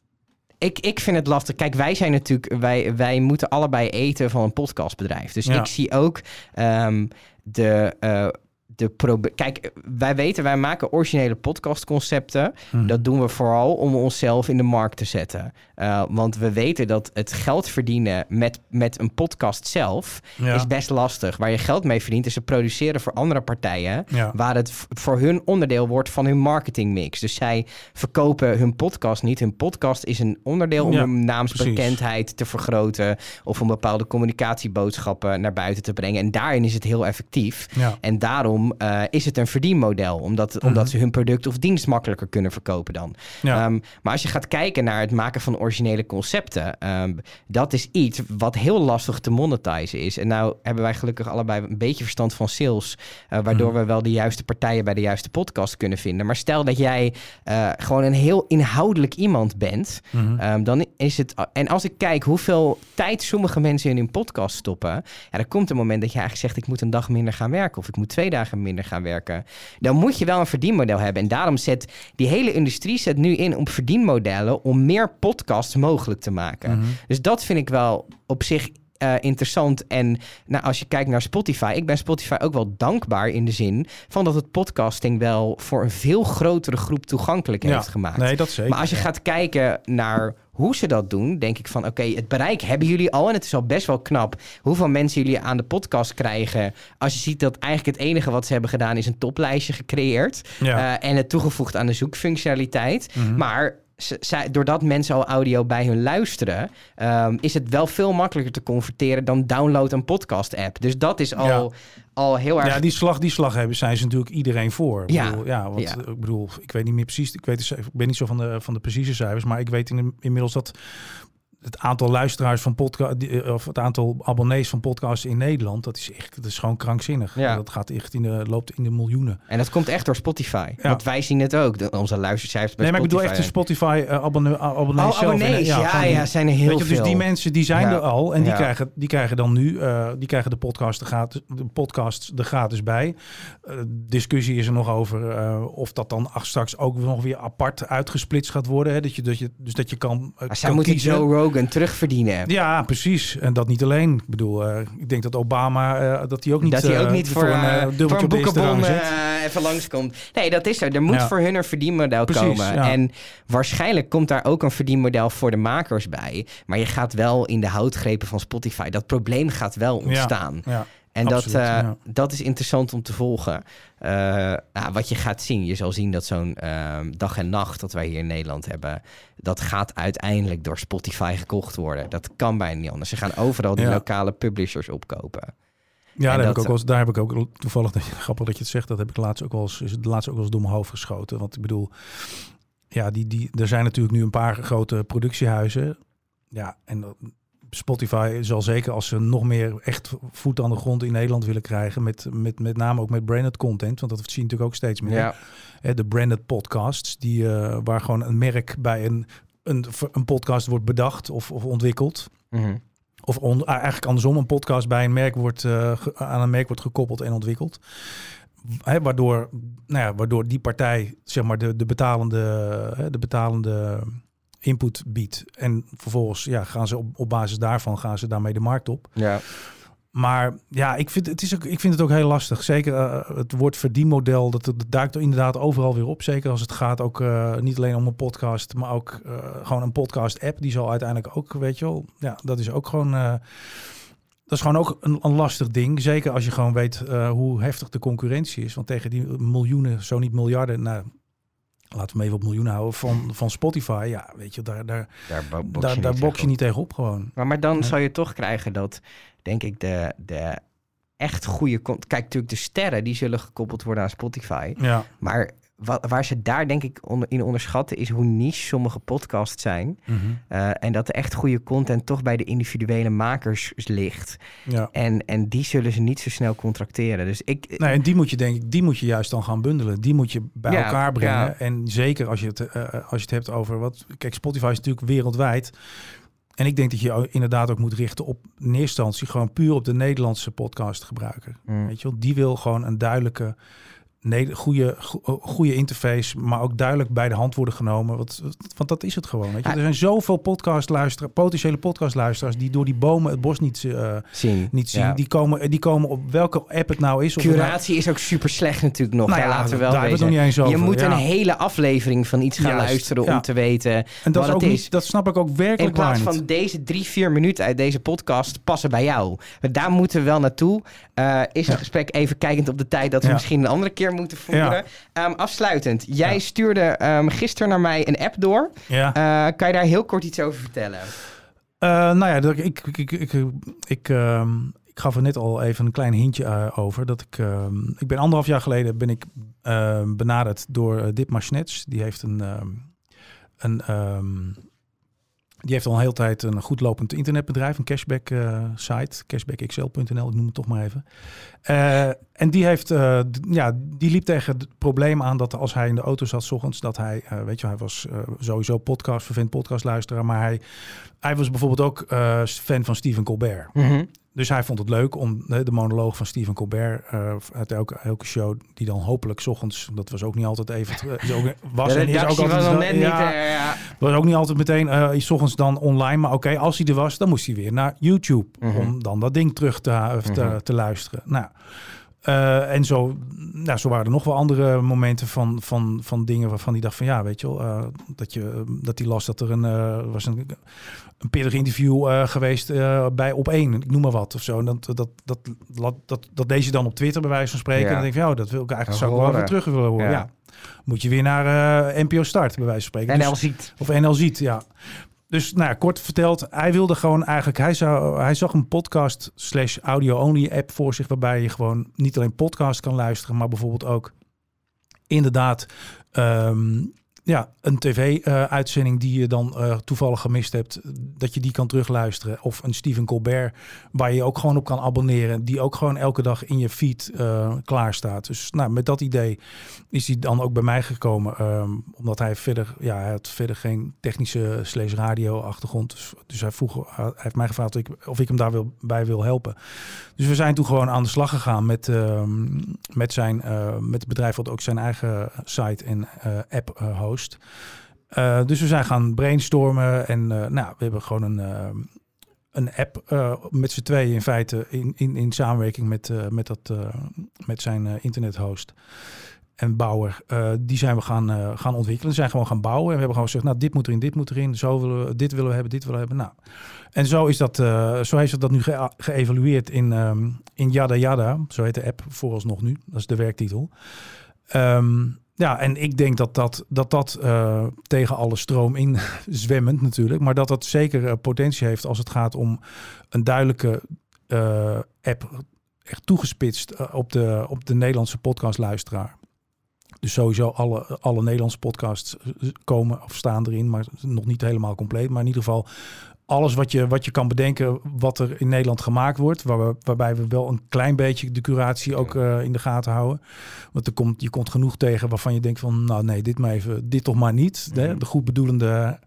Speaker 1: ik, ik vind het lastig. Kijk, wij zijn natuurlijk, wij, wij moeten allebei eten van een podcastbedrijf. Dus ik zie ook um, de, uh, de Kijk, wij weten, wij maken originele podcastconcepten. Mm. Dat doen we vooral om onszelf in de markt te zetten. Uh, want we weten dat het geld verdienen met, met een podcast zelf ja. is best lastig. Waar je geld mee verdient is het produceren voor andere partijen. Ja. Waar het voor hun onderdeel wordt van hun marketingmix. Dus zij verkopen hun podcast niet. Hun podcast is een onderdeel om ja, hun naamsbekendheid precies. te vergroten. Of om bepaalde communicatieboodschappen naar buiten te brengen. En daarin is het heel effectief. En daarom uh, is het een verdienmodel. Omdat, mm -hmm. omdat ze hun product of dienst makkelijker kunnen verkopen dan. Um, maar als je gaat kijken naar het maken van originele concepten, um, dat is iets wat heel lastig te monetizen is. En nou hebben wij gelukkig allebei een beetje verstand van sales, uh, waardoor mm. we wel de juiste partijen bij de juiste podcast kunnen vinden. Maar stel dat jij uh, gewoon een heel inhoudelijk iemand bent, mm -hmm. um, dan is het. En als ik kijk hoeveel tijd sommige mensen in hun podcast stoppen, ja, dan komt een moment dat je eigenlijk zegt: ik moet een dag minder gaan werken of ik moet twee dagen minder gaan werken. Dan moet je wel een verdienmodel hebben. En daarom zet die hele industrie zet nu in op verdienmodellen om meer mogelijk te maken. Mm -hmm. Dus dat vind ik wel op zich uh, interessant. En nou, als je kijkt naar Spotify, ik ben Spotify ook wel dankbaar in de zin van dat het podcasting wel voor een veel grotere groep toegankelijk
Speaker 3: ja,
Speaker 1: heeft gemaakt.
Speaker 3: Nee, dat zeker.
Speaker 1: Maar als je
Speaker 3: ja.
Speaker 1: gaat kijken naar hoe ze dat doen, denk ik van oké, okay, het bereik hebben jullie al. En het is al best wel knap hoeveel mensen jullie aan de podcast krijgen. Als je ziet dat eigenlijk het enige wat ze hebben gedaan is een toplijstje gecreëerd. Ja. Uh, en het toegevoegd aan de zoekfunctionaliteit. Mm -hmm. Maar zij, doordat mensen al audio bij hun luisteren, um, is het wel veel makkelijker te converteren dan download een podcast-app. Dus dat is al, ja. al heel erg.
Speaker 3: Ja, die slag, die slag hebben zijn ze natuurlijk iedereen voor. Ik
Speaker 1: ja.
Speaker 3: bedoel, ja, want, ja. ik bedoel, ik weet niet meer precies. Ik, weet, ik ben niet zo van de, van de precieze cijfers, maar ik weet in de, inmiddels dat het aantal luisteraars van podcast of het aantal abonnees van podcasts in Nederland, dat is echt, dat is gewoon krankzinnig.
Speaker 1: Ja.
Speaker 3: Dat gaat echt in de loopt in de miljoenen.
Speaker 1: En dat komt echt door Spotify. Ja. Want wij zien het ook. De, onze luistercijfers bij
Speaker 3: Nee, maar
Speaker 1: Spotify.
Speaker 3: ik bedoel echt de Spotify uh, abonne abonnees
Speaker 1: oh. Ja, ja, ja, zijn er heel
Speaker 3: weet je,
Speaker 1: veel.
Speaker 3: Dus die mensen die zijn er al en die krijgen die krijgen dan nu uh, die krijgen de podcast de gratis de podcast er gratis bij. Uh, discussie is er nog over of dat dan ach, straks ook nog weer apart uitgesplitst gaat worden. Hè? Dat je dat je dus dat je kan.
Speaker 1: zij moeten Joe Rogan terugverdienen.
Speaker 3: Ja, precies. En dat niet alleen. Ik bedoel, uh, ik denk dat Obama uh, dat hij ook niet,
Speaker 1: dat hij ook niet uh, voor, voor een voor een boekenbon even langskomt. Nee, dat is er. Er moet ja. voor hun een verdienmodel precies, komen. Ja. En waarschijnlijk komt daar ook een verdienmodel voor de makers bij. Maar je gaat wel in de houtgrepen van Spotify. Dat probleem gaat wel ontstaan.
Speaker 3: Ja,
Speaker 1: en Absoluut, dat, uh, ja. dat is interessant om te volgen. Uh, nou, wat je gaat zien, je zal zien dat zo'n uh, dag en nacht dat wij hier in Nederland hebben, dat gaat uiteindelijk door Spotify gekocht worden. Dat kan bijna niet anders. Ze gaan overal die ja. lokale publishers opkopen.
Speaker 3: Ja, daar, dat, heb ik ook daar heb ik ook toevallig, dat je, grappig dat je het zegt, dat heb ik laatst ook wel eens, is het laatst ook wel eens door mijn hoofd geschoten. Want ik bedoel, ja, die, die, er zijn natuurlijk nu een paar grote productiehuizen. Ja, en Spotify zal zeker als ze nog meer echt voet aan de grond in Nederland willen krijgen, met, met, met name ook met branded content, want dat zie je natuurlijk ook steeds meer.
Speaker 1: Ja.
Speaker 3: Hè, de branded podcasts, die, uh, waar gewoon een merk bij een, een, een podcast wordt bedacht of, of ontwikkeld.
Speaker 1: Mm -hmm.
Speaker 3: Of on, eigenlijk andersom, een podcast bij een merk wordt, uh, aan een merk wordt gekoppeld en ontwikkeld. Hè, waardoor, nou ja, waardoor die partij, zeg maar, de, de betalende, de betalende input biedt. En vervolgens ja, gaan ze op, op basis daarvan gaan ze daarmee de markt op.
Speaker 1: Ja.
Speaker 3: Maar ja, ik vind het, is ook, ik vind het ook heel lastig. Zeker uh, het woord verdienmodel, dat, dat duikt er inderdaad overal weer op. Zeker als het gaat ook uh, niet alleen om een podcast, maar ook uh, gewoon een podcast app. Die zal uiteindelijk ook, weet je wel, ja, dat is ook gewoon... dat is gewoon ook een, een, lastig ding. Zeker als je gewoon weet hoe heftig de concurrentie is. Want tegen die miljoenen, zo niet miljarden, nou, laten we hem even op miljoenen houden, van, van Spotify. Ja, weet je, daar, daar,
Speaker 1: daar, box
Speaker 3: daar,
Speaker 1: je,
Speaker 3: daar
Speaker 1: niet,
Speaker 3: je niet tegenop gewoon.
Speaker 1: Maar, maar dan ja. zou je toch krijgen dat, denk ik, de, de echt goede... Kijk, natuurlijk de sterren, die zullen gekoppeld worden aan Spotify.
Speaker 3: Ja.
Speaker 1: Maar waar ze daar denk ik onder, in onderschatten is hoe niche sommige podcasts zijn. Eh, en dat de echt goede content toch bij de individuele makers ligt.
Speaker 3: Ja.
Speaker 1: En, en die zullen ze niet zo snel contracteren. Dus ik,
Speaker 3: Nee, en die moet je denk ik, die moet je juist dan gaan bundelen. Die moet je bij
Speaker 1: Ja,
Speaker 3: elkaar brengen.
Speaker 1: ja.
Speaker 3: En zeker als je het, eh, als je het hebt over wat. Kijk, Spotify is natuurlijk wereldwijd. En ik denk dat je inderdaad ook moet richten op in eerste instantie gewoon puur op de Nederlandse podcastgebruiker.
Speaker 1: Mm.
Speaker 3: Weet je wel, die wil gewoon een duidelijke, ne- goede, go- goede interface, maar ook duidelijk bij de hand worden genomen. Want, want dat is het gewoon. Weet je? Er zijn zoveel podcastluisteraars, potentiële podcastluisteraars die door die bomen het bos niet, eh,
Speaker 1: zien.
Speaker 3: niet zien.
Speaker 1: Ja.
Speaker 3: Die, komen, die komen op welke app het nou is. Het nou-
Speaker 1: Curatie is ook super slecht natuurlijk nog.
Speaker 3: Nou ja,
Speaker 1: laten we wel
Speaker 3: hebben we het
Speaker 1: wezen.
Speaker 3: nog niet eens over.
Speaker 1: Je moet
Speaker 3: ja.
Speaker 1: een hele aflevering van iets gaan
Speaker 3: Juist,
Speaker 1: luisteren om te weten
Speaker 3: En dat,
Speaker 1: wat
Speaker 3: is
Speaker 1: het
Speaker 3: ook niet, dat snap ik ook werkelijk
Speaker 1: In plaats van
Speaker 3: niet.
Speaker 1: deze drie, vier minuten uit deze podcast passen bij jou. Daar moeten we wel naartoe. Eh, is een
Speaker 3: Ja.
Speaker 1: gesprek even kijkend op de tijd dat we misschien een andere keer moeten voeren.
Speaker 3: Ja.
Speaker 1: Ehm, afsluitend. Jij
Speaker 3: Ja.
Speaker 1: stuurde ehm, gisteren naar mij een app door.
Speaker 3: Ja.
Speaker 1: Eh, kan je daar heel kort iets over vertellen?
Speaker 3: Eh, nou ja, ik, ik, ik, ik, ik, ehm, ik gaf er net al even een klein hintje eh, over. Dat ik, ik ben anderhalf jaar geleden ben ik benaderd door Dip Maschnets. Die heeft een, een die heeft al een hele tijd een goed lopend internetbedrijf, een cashback eh, site, cashbackxl.nl, ik noem het toch maar even. Eh, en die heeft, eh, ja, die liep tegen het probleem aan dat als hij in de auto zat, 's ochtends, dat hij, weet je, hij was sowieso podcast, vervent podcastluisteraar, maar hij, hij was bijvoorbeeld ook fan van Stephen Colbert. Dus hij vond het leuk om eh, de monoloog van Stephen Colbert eh, uit elke, elke show, die dan hopelijk 's ochtends, dat was ook niet altijd even, is ook, was en is ook altijd
Speaker 1: was net
Speaker 3: ja,
Speaker 1: niet... eh, ja.
Speaker 3: was ook niet altijd meteen eh s ochtends dan online. Maar oké, als hij er was, dan moest hij weer naar YouTube.
Speaker 1: Mhm.
Speaker 3: Om dan dat ding terug te, eh, te,
Speaker 1: Mhm.
Speaker 3: te luisteren. Nou, eh, en zo, nou, zo waren er nog wel andere momenten van, van, van dingen waarvan hij dacht van ja, weet je wel, eh, dat, je, dat hij las dat er een, eh, was een, een pittig interview eh, geweest eh, bij op één, ik noem maar wat of zo. En dat, dat, dat, dat, dat, dat deze dan op Twitter bij wijze van spreken.
Speaker 1: Ja.
Speaker 3: En dan denk van ja, dat wil ik eigenlijk zou ik wel even terug willen horen.
Speaker 1: Ja.
Speaker 3: Ja. Moet je weer naar eh, NPO Start bij wijze van spreken.
Speaker 1: En
Speaker 3: Dus-
Speaker 1: ziet.
Speaker 3: of NL ziet, ja. Dus nou kort verteld, hij wilde gewoon eigenlijk, hij, zou, hij zag een podcast slash audio-only app voor zich, waarbij je gewoon niet alleen podcast kan luisteren, maar bijvoorbeeld ook inderdaad ehm, ja, een tv-uitzending die je dan eh, toevallig gemist hebt, dat je die kan terugluisteren. Of een Stephen Colbert, waar je ook gewoon op kan abonneren, die ook gewoon elke dag in je feed eh, klaar staat. Dus nou, met dat idee is hij dan ook bij mij gekomen, ehm, omdat hij verder, ja, verder geen technische slash radio achtergrond. Dus, dus hij vroeg, hij heeft mij gevraagd of ik, hem daar wil, bij wil helpen. Dus we zijn toen gewoon aan de slag gegaan met, ehm, met, zijn, eh, met het bedrijf wat ook zijn eigen site en eh, app eh, Eh, dus we zijn gaan brainstormen en eh, nou, we hebben gewoon een, ehm, een app eh, met z'n tweeën in feite in, in, in samenwerking met, eh, met, dat, eh, met zijn eh, internethost en bouwer. eh, die zijn we gaan, eh, gaan ontwikkelen. We zijn gewoon gaan bouwen en we hebben gewoon gezegd, nou dit moet erin, dit moet erin, zo willen we, dit willen we hebben, dit willen we hebben. Nou, en zo is dat, eh, zo heeft dat nu ge- geëvalueerd in, ehm, in Yada Yada, zo heet de app vooralsnog nu, dat is de werktitel. Ehm, ja, en ik denk dat dat, dat, dat eh, tegen alle stroom in zwemmend natuurlijk, maar dat dat zeker eh, potentie heeft als het gaat om een duidelijke eh, app echt toegespitst op, de, op de Nederlandse podcastluisteraar. Dus sowieso alle, alle Nederlandse podcasts komen of staan erin, maar nog niet helemaal compleet. Maar in ieder geval alles wat je, wat je kan bedenken wat er in Nederland gemaakt wordt. Waar we, waarbij we wel een klein beetje de curatie ook eh, in de gaten houden. Want er komt, je komt genoeg tegen waarvan je denkt van nou nee, dit maar even, dit toch maar niet. Hè? De goed bedoelende,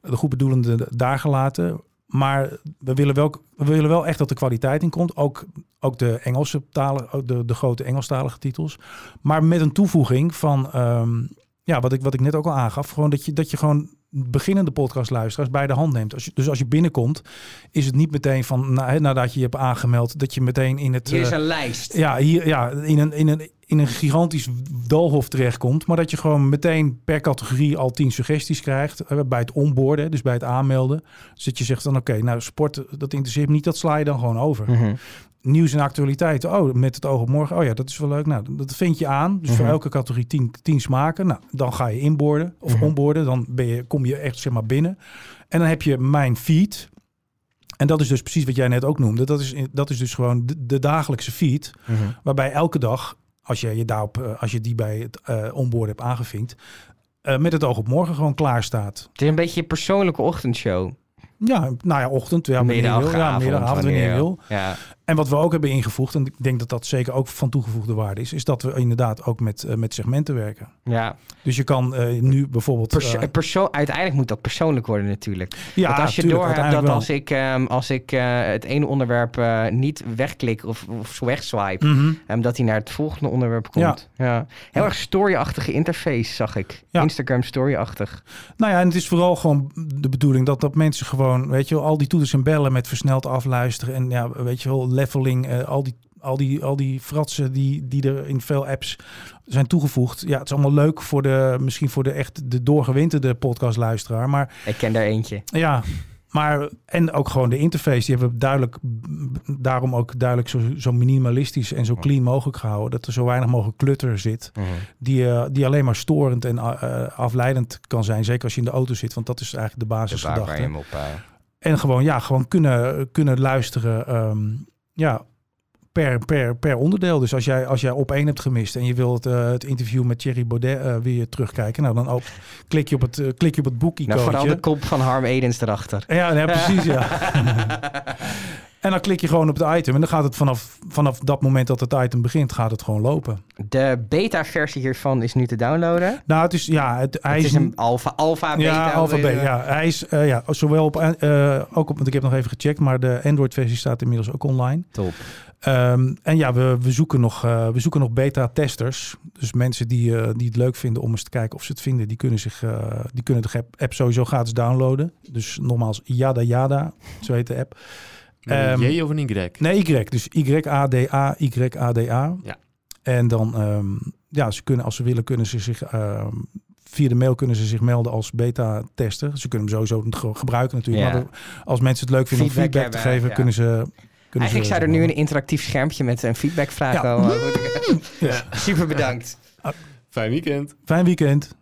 Speaker 3: de goed bedoelende daar gelaten. Maar we willen, wel, we willen wel echt dat de kwaliteit in komt. Ook, ook de Engelse talen, ook de, de grote Engelstalige titels. Maar met een toevoeging van, ehm, ja, wat ik, wat ik net ook al aangaf. Gewoon dat je, dat je gewoon beginnende podcastluisteraars bij de hand neemt. Als je, dus als je binnenkomt, is het niet meteen van, na, hè, nadat je je hebt aangemeld, dat je meteen in het...
Speaker 1: Hier is
Speaker 3: eh,
Speaker 1: een lijst.
Speaker 3: ja, hier, ja in, een, in, een, in een gigantisch doolhof terechtkomt. Maar dat je gewoon meteen per categorie al tien suggesties krijgt. eh, bij het onboorden, dus bij het aanmelden. Dus dat je zegt dan, oké, nou sport, dat interesseert me niet. Dat sla je dan gewoon over.
Speaker 1: Mhm.
Speaker 3: Nieuws en actualiteit. Oh, met het oog op morgen. Oh ja, dat is wel leuk. Nou, dat vind je aan. Dus voor
Speaker 1: Mhm.
Speaker 3: elke categorie tien, tien smaken. Nou, dan ga je inboorden of
Speaker 1: Mhm.
Speaker 3: onboorden. Dan ben je, kom je echt zeg maar binnen. En dan heb je mijn feed. En dat is dus precies wat jij net ook noemde. Dat is, dat is dus gewoon de, de dagelijkse feed.
Speaker 1: Mhm.
Speaker 3: Waarbij elke dag als je, je daarop, eh, als je die bij het eh onboard hebt aangevinkt, eh, met het oog op morgen gewoon klaar staat.
Speaker 1: Het is een beetje je persoonlijke ochtendshow.
Speaker 3: Ja, nou ja, ochtend, ja, wanneer je wil.
Speaker 1: Middag,
Speaker 3: Ja,
Speaker 1: avond,
Speaker 3: middagavond, wanneer je wil.
Speaker 1: Ja.
Speaker 3: En wat we ook hebben ingevoegd, en ik denk dat dat zeker ook van toegevoegde waarde is, is dat we inderdaad ook met, eh, met segmenten werken.
Speaker 1: ja.
Speaker 3: Dus je kan eh, nu bijvoorbeeld...
Speaker 1: Perso-
Speaker 3: eh,
Speaker 1: perso- uiteindelijk moet dat persoonlijk worden natuurlijk.
Speaker 3: ja,
Speaker 1: Want als je
Speaker 3: tuurlijk,
Speaker 1: doorhebt dat
Speaker 3: uiteindelijk
Speaker 1: als ik, ehm, als ik het ene onderwerp niet wegklik of, of wegswipe.
Speaker 3: Mhm.
Speaker 1: ehm, dat hij naar het volgende onderwerp komt. Ja. Heel
Speaker 3: Ja.
Speaker 1: erg story-achtige interface zag ik.
Speaker 3: Ja.
Speaker 1: Instagram story-achtig.
Speaker 3: Nou ja, en het is vooral gewoon de bedoeling dat, dat mensen gewoon, weet je wel, al die toeters en bellen met versneld afluisteren en ja, weet je wel, leveling, eh, al die al die, al die fratsen die, die er in veel apps zijn toegevoegd. Ja, het is allemaal leuk voor de, misschien voor de echt de doorgewinterde podcastluisteraar. Maar
Speaker 1: Ik ken daar eentje.
Speaker 3: ja, maar en ook gewoon de interface. Die hebben we duidelijk, daarom ook duidelijk zo, zo minimalistisch en zo clean mogelijk gehouden. Dat er zo weinig mogelijk clutter zit. Die, eh, die alleen maar storend en eh, afleidend kan zijn. Zeker als je in de auto zit, want dat is eigenlijk de
Speaker 1: waar, waar je
Speaker 3: basisgedachte.
Speaker 1: hem op...
Speaker 3: En gewoon, ja, gewoon kunnen, kunnen luisteren. ehm, ja, per, per, per onderdeel. Dus als jij, als jij op één hebt gemist en je wilt eh, het interview met Thierry Baudet eh, weer terugkijken, nou dan ook klik je op het, eh, klik je op het boek
Speaker 1: nou, vooral de kop van Harm Edens erachter.
Speaker 3: Ja, ja, precies, ja. en dan klik je gewoon op het item en dan gaat het vanaf, vanaf dat moment dat het item begint, gaat het gewoon lopen.
Speaker 1: De beta-versie hiervan is nu te downloaden.
Speaker 3: Nou, het is, ja, het, hij
Speaker 1: Het
Speaker 3: is
Speaker 1: een alpha, alpha, beta.
Speaker 3: Ja,
Speaker 1: je-
Speaker 3: beta. Ja, hij is eh, ja, zowel op, eh, ook op, want ik heb nog even gecheckt, maar de Android-versie staat inmiddels ook online.
Speaker 1: Top.
Speaker 3: Ehm, en ja, we, we, zoeken nog, eh, we zoeken nog beta-testers. Dus mensen die, eh, die het leuk vinden om eens te kijken of ze het vinden, die kunnen, zich, eh, die kunnen de app, app sowieso gratis downloaden. Dus nogmaals, Yada Yada, zo heet de app.
Speaker 2: Een
Speaker 3: Ehm,
Speaker 2: J of een Y?
Speaker 3: Nee, Y. Dus Y-A-D-A, Y-A-D-A.
Speaker 2: Ja.
Speaker 3: En dan, ehm, ja, ze kunnen, als ze willen, kunnen ze zich ehm, via de mail kunnen ze zich melden als beta-tester. Ze kunnen hem sowieso ge- gebruiken natuurlijk.
Speaker 1: Ja.
Speaker 3: Maar als mensen het leuk vinden om
Speaker 1: Feedback
Speaker 3: feedback te geven,
Speaker 1: ja.
Speaker 3: kunnen ze... Kunnen
Speaker 1: Eigenlijk
Speaker 3: ze
Speaker 1: zou er nu een interactief schermpje met een feedbackvraag
Speaker 3: Ja.
Speaker 1: komen.
Speaker 3: Ja.
Speaker 1: Super bedankt.
Speaker 2: Fijn weekend.
Speaker 3: Fijn weekend.